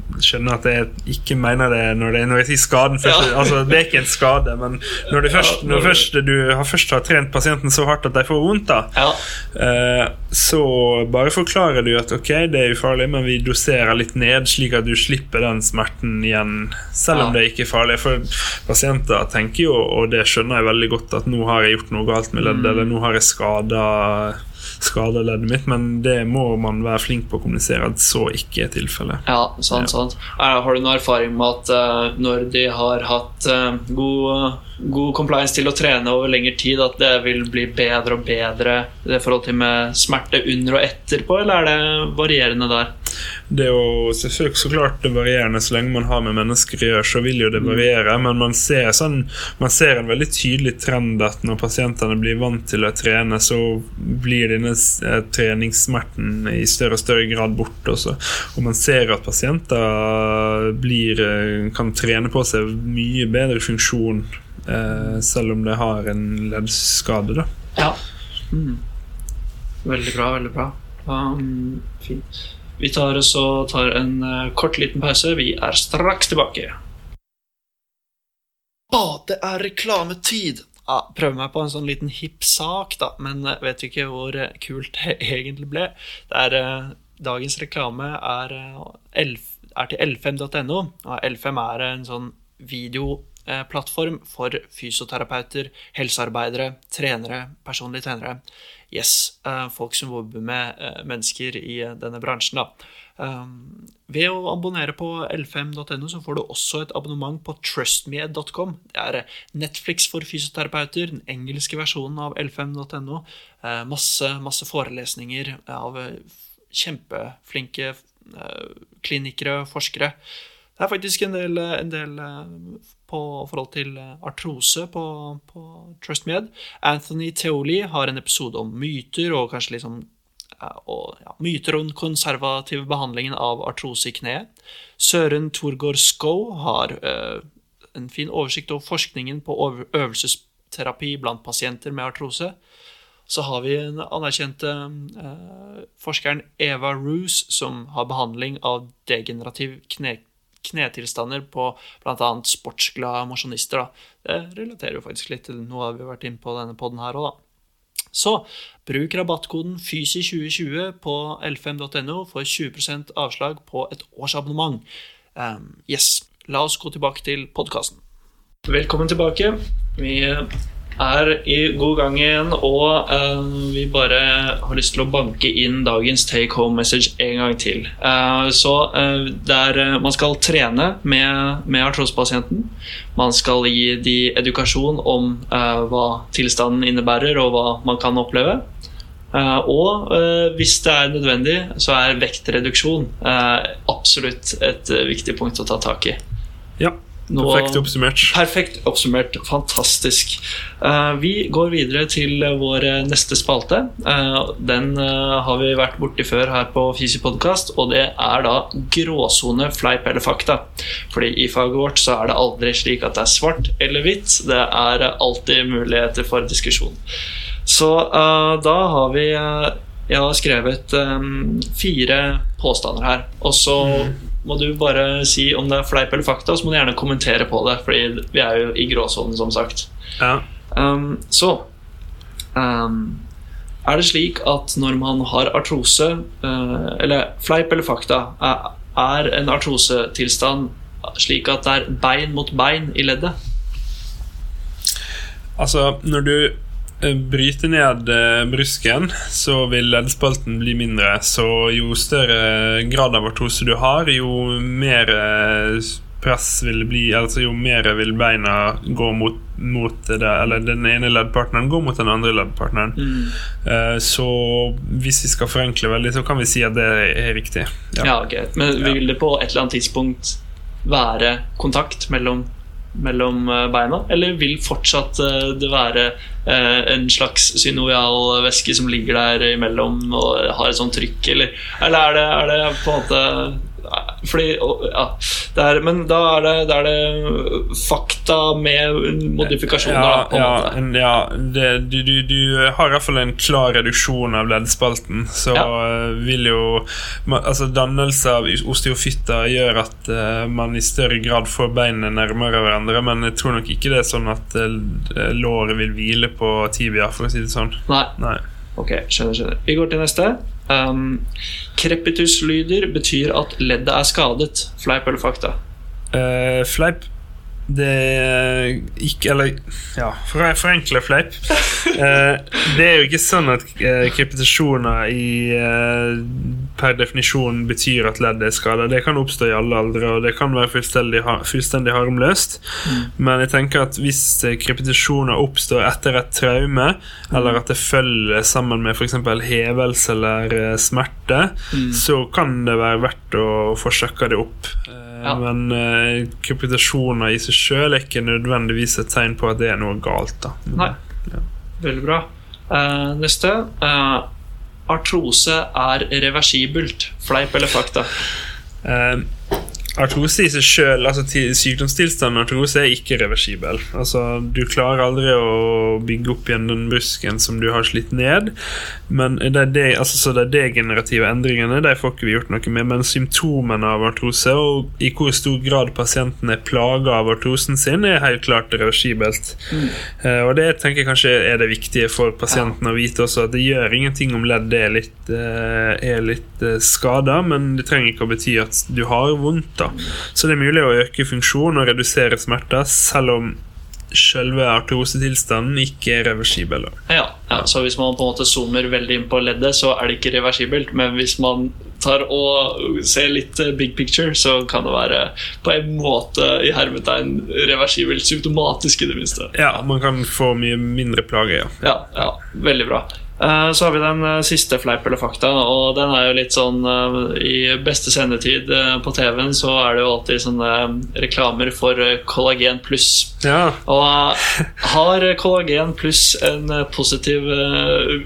forst- skjønne at jeg ikke mener det når, det, når jeg sier skaden først. Ja. Altså, det er ikke en skade, men når, du først, når først du har, først har trent pasienten så hardt at de får vondt, da, ja. eh, så bare forklarer du at ok, det er ufarlig, men vi doserer litt ned, slik at du slipper den smerten igjen, selv om Ja. det ikke er farlig. For pasienter tenker jo, og det skjønner jeg veldig godt, at nå har jeg gjort noe galt med leddet, eller nå har jeg skada skada leddet mitt, men det må man være flink på å kommunisere at så ikke er tilfellet. Ja, sant, sant. Har du noen erfaring med at eh, når de har hatt eh, god, god compliance til å trene over lengre tid, at det vil bli bedre og bedre i forhold til med smerte under og etterpå, eller er det varierende der? Det er jo selvfølgelig så klart det varierende så lenge man har med mennesker å gjøre, så vil jo det variere, men man ser, sånn, man ser en veldig tydelig trend at når pasientene blir vant til å trene, så blir denne eh, treningssmerten i større og større grad borte også. Og man ser at pasienter blir, eh, kan trene på seg mye bedre funksjon eh, selv om de har en leddskade, da. Ja. Mm. Veldig bra, veldig bra. Um, fint. Vi tar, så tar en eh, kort liten pause. Vi er straks tilbake. Å, det er reklametid! Ja, prøver meg på en sånn liten hipp sak, da, men eh, vet ikke hvor eh, kult det egentlig ble. Det er, dagens reklame er, er til l5.no. og L5 er en sånn videoplattform for fysioterapeuter, helsearbeidere, trenere, personlige trenere. Yes, eh, folk som jobber med eh, mennesker i eh, denne bransjen, da. Ved å abonnere på l5.no så får du også et abonnement på trustme.com. Det er eh, Netflix for fysioterapeuter, den engelske versjonen av l5.no. Eh, masse, masse forelesninger av eh, kjempeflinke klinikere klinikere, forskere. Det er faktisk en del, en del eh, på forhold til eh, artrose på, på TrustMed. Anthony Theoli har en episode om myter og kanskje liksom eh, og, ja, myter om den konservative behandlingen av artrose i kneet. Søren Torgård Skow har uh, en fin oversikt over forskningen på øvelsesterapi blant pasienter med artrose. Så har vi den anerkjente uh, forskeren Eva Roos, som har behandling av degenerativ kne, knetilstander på bl.a. sportsglade mosjonister. Det relaterer jo faktisk litt til noe vi har vært inne på denne podden her òg, da. Så bruk rabattkoden FYSI2020 på l5.no for 20% avslag på et årsabonnement. Um, yes, la oss gå tilbake til podkasten. Velkommen tilbake. Vi er i god gang igjen, og uh, vi bare har lyst til å banke inn dagens take home message en gang til. Uh, så uh, der eh, man skal trene med, med artrosepasienten. Man skal gi de edukasjon om hva tilstanden innebærer, og hva man kan oppleve. Uh, og uh, hvis det er nødvendig, så er vektreduksjon uh, absolutt et viktig punkt å ta tak i. Ja, Nå- perfekt oppsummert. Perfekt oppsummert. Fantastisk. Uh, vi går videre til vår eh, neste spalte. Uh, den uh, har vi vært borti før her på Fysi podkast, og det er da gråsone, fleip eller fakta. Fordi i faget vårt så er det aldri slik at det er svart eller hvitt. Det er alltid muligheter for diskusjon. Så da har vi Jeg har skrevet um, fire påstander her, og så må du bare si om det er fleip eller fakta, så må du gjerne kommentere på det, fordi vi er jo i gråsonen, som sagt. Ja. Um, så um, Er det slik at når man har artrose, uh, eller fleip eller fakta, er, er en artrosetilstand slik at det er bein mot bein i leddet? Altså, når du bryte ned eh, brusken, så vil leddspalten bli mindre. Så jo større grad av artrose du har, jo mer eh, press vil bli Altså jo mer vil beina gå mot, mot det, eller den ene leddpartneren gå mot den andre leddpartneren. Mm. Så hvis vi skal forenkle veldig, så kan vi si at det er riktig. Ja, greit. Men vil det på et eller annet tidspunkt være kontakt mellom, mellom eh, beina? Eller vil fortsatt eh, det være eh, en slags synovial væske som ligger der imellom og har et sånt trykk, eller, eller er, det, er det på en måte fordi, ja, er, Men da er det, da er det fakta med modifikasjoner, da, Ja, på en ja, det, du, du, du har i hvert fall en klar reduksjon av leddspalten. Så eh, vil jo Altså Dannelse av osteofytter gjør at eh, man i større grad får beinene nærmere hverandre, men jeg tror nok ikke det er sånn at eh, låret vil hvile på tibia, for å si det sånn. Nei. Nei. Ok, skjønner, skjønner. Vi går til neste. Um, Krepituslyder betyr at leddet er skadet. Fleip eller fakta? Uh, fleip Det er ikke Eller ja, for å forenkle fleip. Eh, det er jo ikke sånn at krepetasjoner i eh, per definisjon betyr at leddet er skada. Det kan oppstå i alle aldre, og det kan være fullstendig, fullstendig harmløst. Men jeg tenker at hvis krepetasjoner oppstår etter et traume, eller at det følger sammen med f.eks. hevelse eller smerte, smerte, så kan det være verdt å få sjekka det opp. Eh, Ja. Men uh, krepitasjoner i seg sjøl er ikke nødvendigvis et tegn på at det er noe galt. da Nei. Veldig bra. Uh, neste. Uh, artrose er reversibelt. Fleip eller fakta? Eh, artrose i seg sjøl, altså til- sykdomstilstanden artrose, er ikke reversibel. Altså, du klarer aldri å bygge opp igjen den brusken som du har slitt ned. Men det er det, altså, så de degenerative endringene de får ikke vi gjort noe med. Men symptomene av artrose, og i hvor stor grad pasienten er plaga av artrosen sin, er helt klart reversibelt. Eh, og det tenker jeg kanskje er det viktige for pasienten å vite også, at det gjør ingenting om ledd er litt, uh, er litt uh, skada, men det trenger ikke å bety at du har vondt. da. Så det er mulig å øke funksjon og redusere smerter, selv om selve artrosetilstanden ikke er reversibel. Ja, ja, så hvis man på en måte zoomer veldig inn på leddet, så er det ikke reversibelt. Men hvis man tar og ser litt eh, big picture, så kan det være på en måte i hermetegn reversibelt. Symptomatisk, i det minste. Ja, man kan få mye mindre plage, ja. Ja, ja, veldig bra. Eh, Så har vi den eh, siste fleip eller fakta, og den er jo litt sånn eh, I beste sendetid på TV-en så er det jo alltid sånne reklamer for kollagen pluss. Ja, Og har kollagen pluss en positiv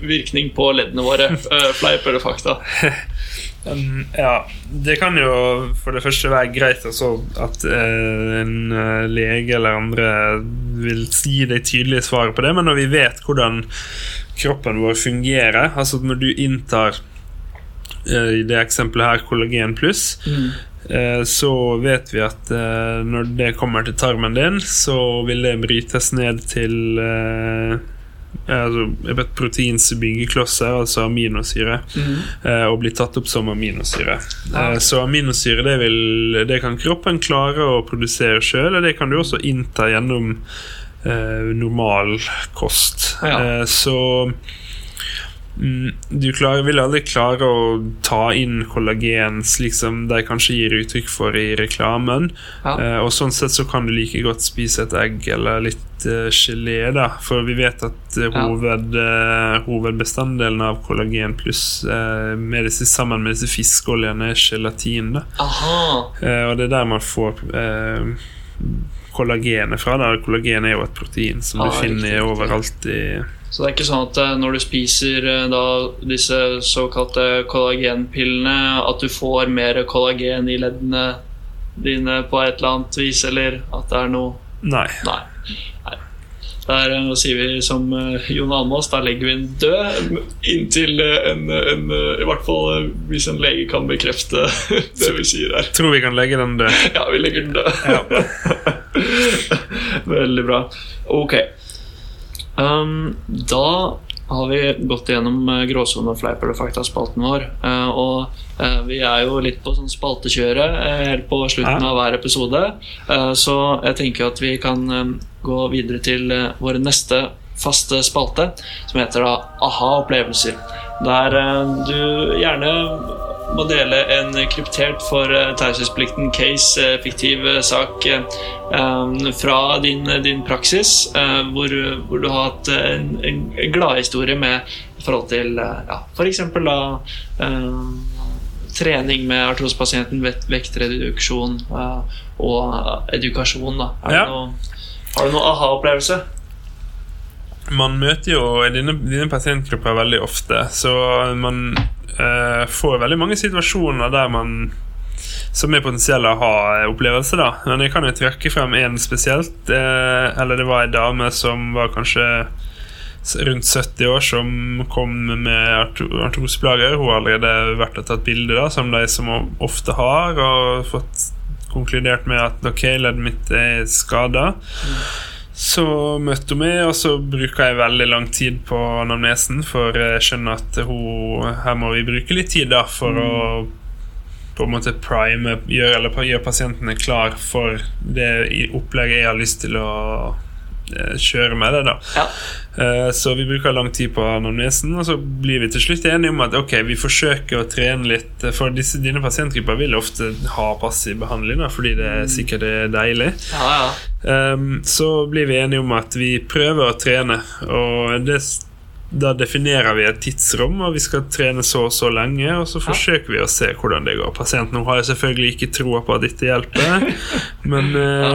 virkning på leddene våre? Fleip eller fakta? Um, ja, det kan jo for det første være greit altså, at en lege eller andre vil gi deg tydelige svar på det, men når vi vet hvordan kroppen vår fungerer, altså når du inntar eh, i det eksempelet her kollagen pluss, mm. så vet vi at eh, når det kommer til tarmen din, så vil det brytes ned til eh, altså, proteins byggeklosser, altså aminosyre mm. og blir tatt opp som aminosyre. Ja. Eh, så aminosyre det, vil, det kan kroppen klare å produsere sjøl, og det kan du også innta gjennom eh, normal kost. Ja. Eh, så mm, du klarer, vil aldri klare å ta inn kollagen slik som de kanskje gir uttrykk for i reklamen. Ja. Eh, og sånn sett så kan du like godt spise et egg eller litt eh, gelé, da. For vi vet at eh, hoved, eh, hovedbestanddelen av kollagen pluss eh, med disse, sammen med disse fiskeoljene er gelatin. da. Aha. Eh, og det er der man får eh, kollagenet fra. Da. Kollagen er jo et protein som Ah, du finner riktig, overalt i Så det er ikke sånn at eh, når du spiser eh, da, disse såkalte kollagenpillene, at du får mer kollagen i leddene dine på et eller annet vis, eller at det er noe Nei. Nei. Der eh, sier vi som eh, Jon Almaas, da legger vi en død inntil eh, en, en I hvert fall hvis en lege kan bekrefte det vi sier her. Tror vi kan legge den død. Ja, vi legger den død. Ja. Veldig bra. Ok. Um, da har vi gått gjennom uh, gråsone og fleip eller fakta-spalten vår. Eh, og eh, vi er jo litt på sånn spaltekjøret eh, helt på slutten av hver episode. Eh, så jeg tenker at vi kan eh, gå videre til eh, vår neste faste spalte som heter da aha-opplevelser. Der eh, du gjerne må dele en kryptert for uh, taushetsplikten case, uh, fiktiv sak, fra din, din praksis, hvor, hvor, du har hatt en, en gladhistorie med forhold til ja, f.eks. da trening med artrosepasienten, vektreduksjon og edukasjon. Da. Ja. Noe, har du noen aha-opplevelse? Man møter jo dine, dine pasientgrupper veldig ofte, så man eh, får veldig mange situasjoner der man som er potensielle aha-opplevelser. da Men jeg kan jo trekke frem én spesielt. Eh, eller det var ei dame som var kanskje rundt 70 år, som kom med artroseplager. Hun har allerede vært og tatt bilde, da som de som ofte har, og fått konkludert med at ok, leddet mitt er skada. Mm. Så møtte hun meg, og så bruker jeg veldig lang tid på anamnesen, for jeg skjønner at hun, her må vi bruke litt tid da for mm. å på en måte prime gjøre, eller gjøre pasientene klar for det opplegget jeg har lyst til å kjøre med det. da ja. Eh, så vi bruker lang tid på anamnesen, og så blir vi til slutt enige om at ok, vi forsøker å trene litt. Eh, for disse, dine pasientgrupper vil ofte ha passiv behandling, da, fordi det er mm. sikkert er deilig. Ja, ja. Um, så blir vi enige om at vi prøver å trene, og det da definerer vi et tidsrom, og vi skal trene så og så lenge. Og så forsøker vi å se hvordan det går. Pasienten har jo selvfølgelig ikke troa på at dette hjelper, men ja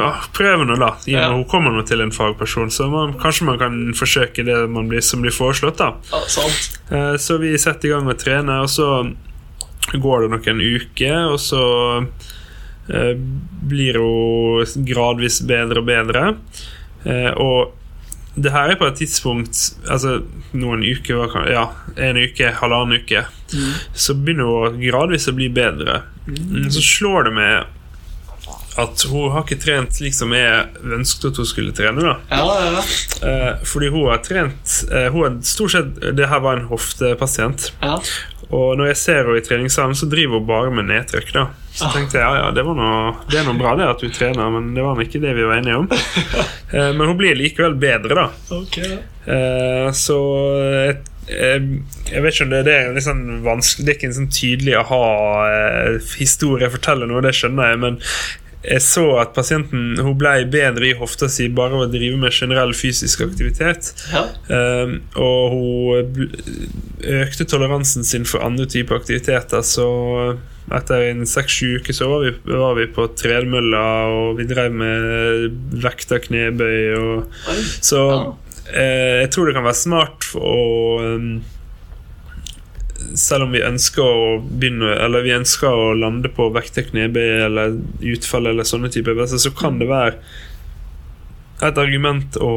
ja, prøv nå, da. Ja. Hun kommer nå til en fagperson, så man, kanskje man kan forsøke det blir, som blir foreslått. da ja, eh, Så vi setter i gang å trene, og så går det noen uker, og så eh, blir hun gradvis bedre og bedre. Eh, og det her er på et tidspunkt Altså noen uker, ja, en uke, halvannen uke, mm. så begynner hun gradvis å bli bedre. Mm. Så slår det med at hun har ikke trent slik som jeg ønsket at hun skulle trene. da ja, ja. Eh, fordi hun har trent eh, Hun har stort sett Det her var en hoftepasient. Ja. Og når jeg ser henne i treningssalen, så driver hun bare med nedtrykk. da Så ah. tenkte jeg ja, ja, det, noe, det er noe bra det at du trener, men det var ikke det vi var enige om. eh, men hun blir likevel bedre, da. Okay. Eh, så jeg vet ikke om det, det er litt sånn vanskelig Det er ikke en sånn tydelig aha-historie eh, å fortelle noe, det skjønner jeg, men jeg så at pasienten hun ble bedre i hofta si bare ved å drive med generell fysisk aktivitet. Ja. Um, og hun økte toleransen sin for andre typer aktiviteter. Så etter en seks-sju uker så var vi, var vi på tredemølla, og vi drev med vekta knebøy. Og, så ja. uh, jeg tror det kan være smart å um, selv om vi ønsker å begynne Eller vi ønsker å lande på vekte knebøy eller utfall eller sånne typer øvelser, så kan det være et argument å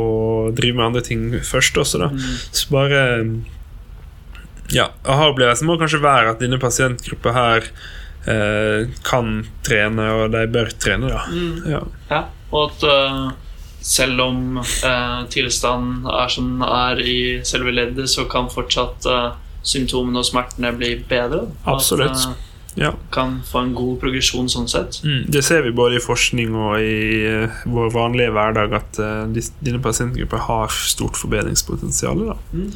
drive med andre ting først også, da. Mm. Så bare Ja, aha-opplevelsen må kanskje være at denne pasientgruppa her eh, kan trene, og de bør trene, da. Mm. Ja. ja. og at uh, selv om uh, tilstanden er som den er i selve leddet, så kan fortsatt uh, symptomene og smertene blir bedre. Absolutt. At, uh, ja. Kan få en god progresjon sånn sett. Mm, det ser vi både i forskning og i uh, vår vanlige hverdag, at uh, dine pasientgrupper har stort forbedringspotensial. Mm.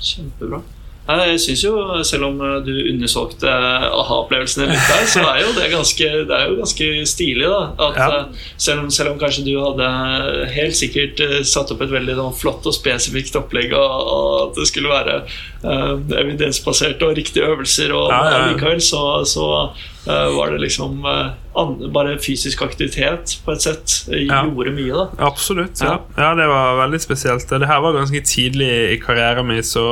Kjempebra. Jeg synes jo, Selv om eh, du undersolgte aha-opplevelsene litt der, så er jo det ganske, det er jo ganske stilig. da at ja. Eh, selv, om, selv, om, kanskje du hadde helt sikkert eh, satt opp et veldig sånn, flott og spesifikt opplegg, og, og at det skulle være uh, evidensbaserte og riktige øvelser, og ja, ja, likevel så, så uh, var det liksom uh, an, bare fysisk aktivitet på et sett gjorde mye. da Absolutt. Ja. ja, det var veldig spesielt. Det her var ganske tidlig i karrieren min, så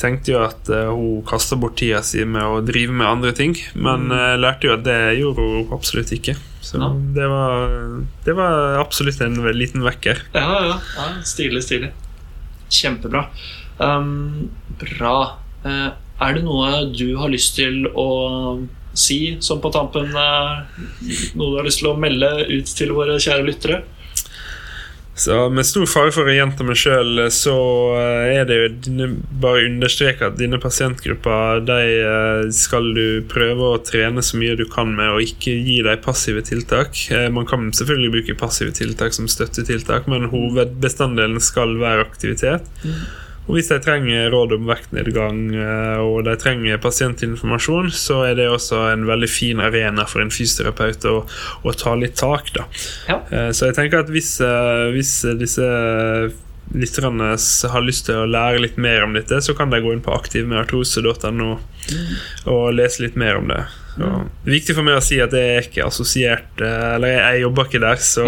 tenkte jo at uh, hun kasta bort tida si med å drive med andre ting, men mm. lærte jo at det gjorde hun absolutt ikke. Så no. det, var, det, var, absolutt en liten vekker. Ja, ja. ja stilig, stilig. Kjempebra. Um, bra. Uh, er det noe du har lyst til å si som på tampen Noe du har lyst til å melde ut til våre kjære lyttere? Så med stor fare for å gjenta meg sjøl, så eh, er det jo bare å understreke at dine pasientgrupper de eh, skal du prøve å trene så mye du kan med, og ikke gi dem passive tiltak. Eh, Man kan selvfølgelig bruke passive tiltak som støttetiltak, men hovedbestanddelen skal være aktivitet. Og hvis de trenger råd om vektnedgang eh, og de trenger pasientinformasjon, så er det også en veldig fin arena for en fysioterapeut å, å ta litt tak. da. Ja. Eh, Så jeg tenker at hvis, eh, hvis disse lytterne har lyst til å lære litt mer om dette, så kan de gå inn på aktivmeartrose.no og lese litt mer om det. Det er viktig for meg å si at jeg er ikke assosiert eh, Eller jeg, jeg jobber ikke der, så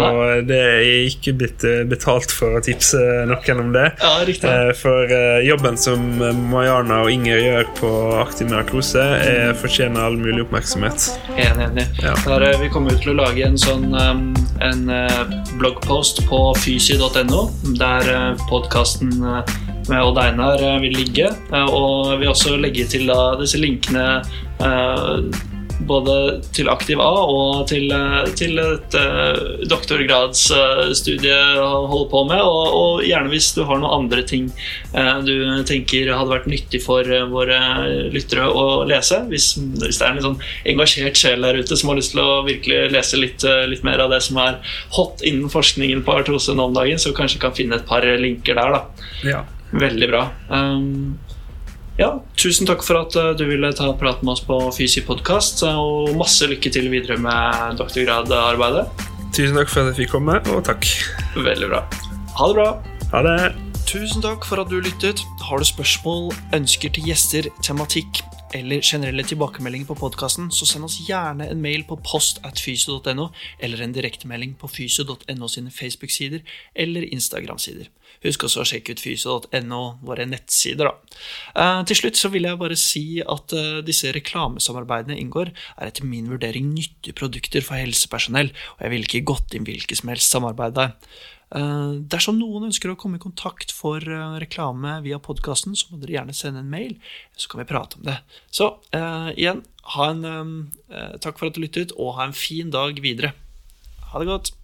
det er ikke blitt eh, betalt for å tipse noen om det. Ja, riktig. Eh, For jobben som Mariana og Inger gjør på Aktiv narkose, er fortjener all mulig oppmerksomhet. Enig, enig. Ja. Der, vi kommer ut til å lage en sånn en bloggpost på fysi.no, der podkasten med Odd Einar vil ligge. og vi vil også legge til da, disse linkene både til Aktiv A og til, eh, til et uh, doktorgradsstudie å holde på med. Og, og gjerne hvis du har noen andre ting eh, du tenker hadde vært nyttig for eh, våre lyttere å lese. Hvis, hvis det er en sånn engasjert sjel der ute som har lyst til å virkelig lese litt, eh, litt mer av det som er hot innen forskningen på artrose nå om dagen, så kanskje kan finne et par linker der. da. Ja. Veldig bra. Um, ja, tusen takk for at uh, du ville ta prat med oss på Fysi podkast, og masse lykke til videre med doktorgradarbeidet. Tusen takk for at jeg fikk komme, og takk. Veldig bra. Ha det bra. Ha det. Tusen takk for at du lyttet. Har du spørsmål, ønsker til gjester, tematikk eller generelle tilbakemeldinger på podkasten, så send oss gjerne en mail på post at fysio.no, eller en direktemelding på fysio.no sine Facebook-sider eller Instagram-sider. Husk også å sjekke ut fysio.no, våre nettsider. Da. Eh, til slutt så vil jeg bare si at eh, disse reklamesamarbeidene inngår, er etter min vurdering nyttige produkter for helsepersonell, og jeg ville ikke gått inn hvilket som helst samarbeid der. Eh, Dersom noen ønsker å komme i kontakt for reklame via podkasten, så må dere gjerne sende en mail, så kan vi prate om det. Så uh, igjen, en, uh, takk for at du lyttet, og ha en fin dag videre. Ha det godt.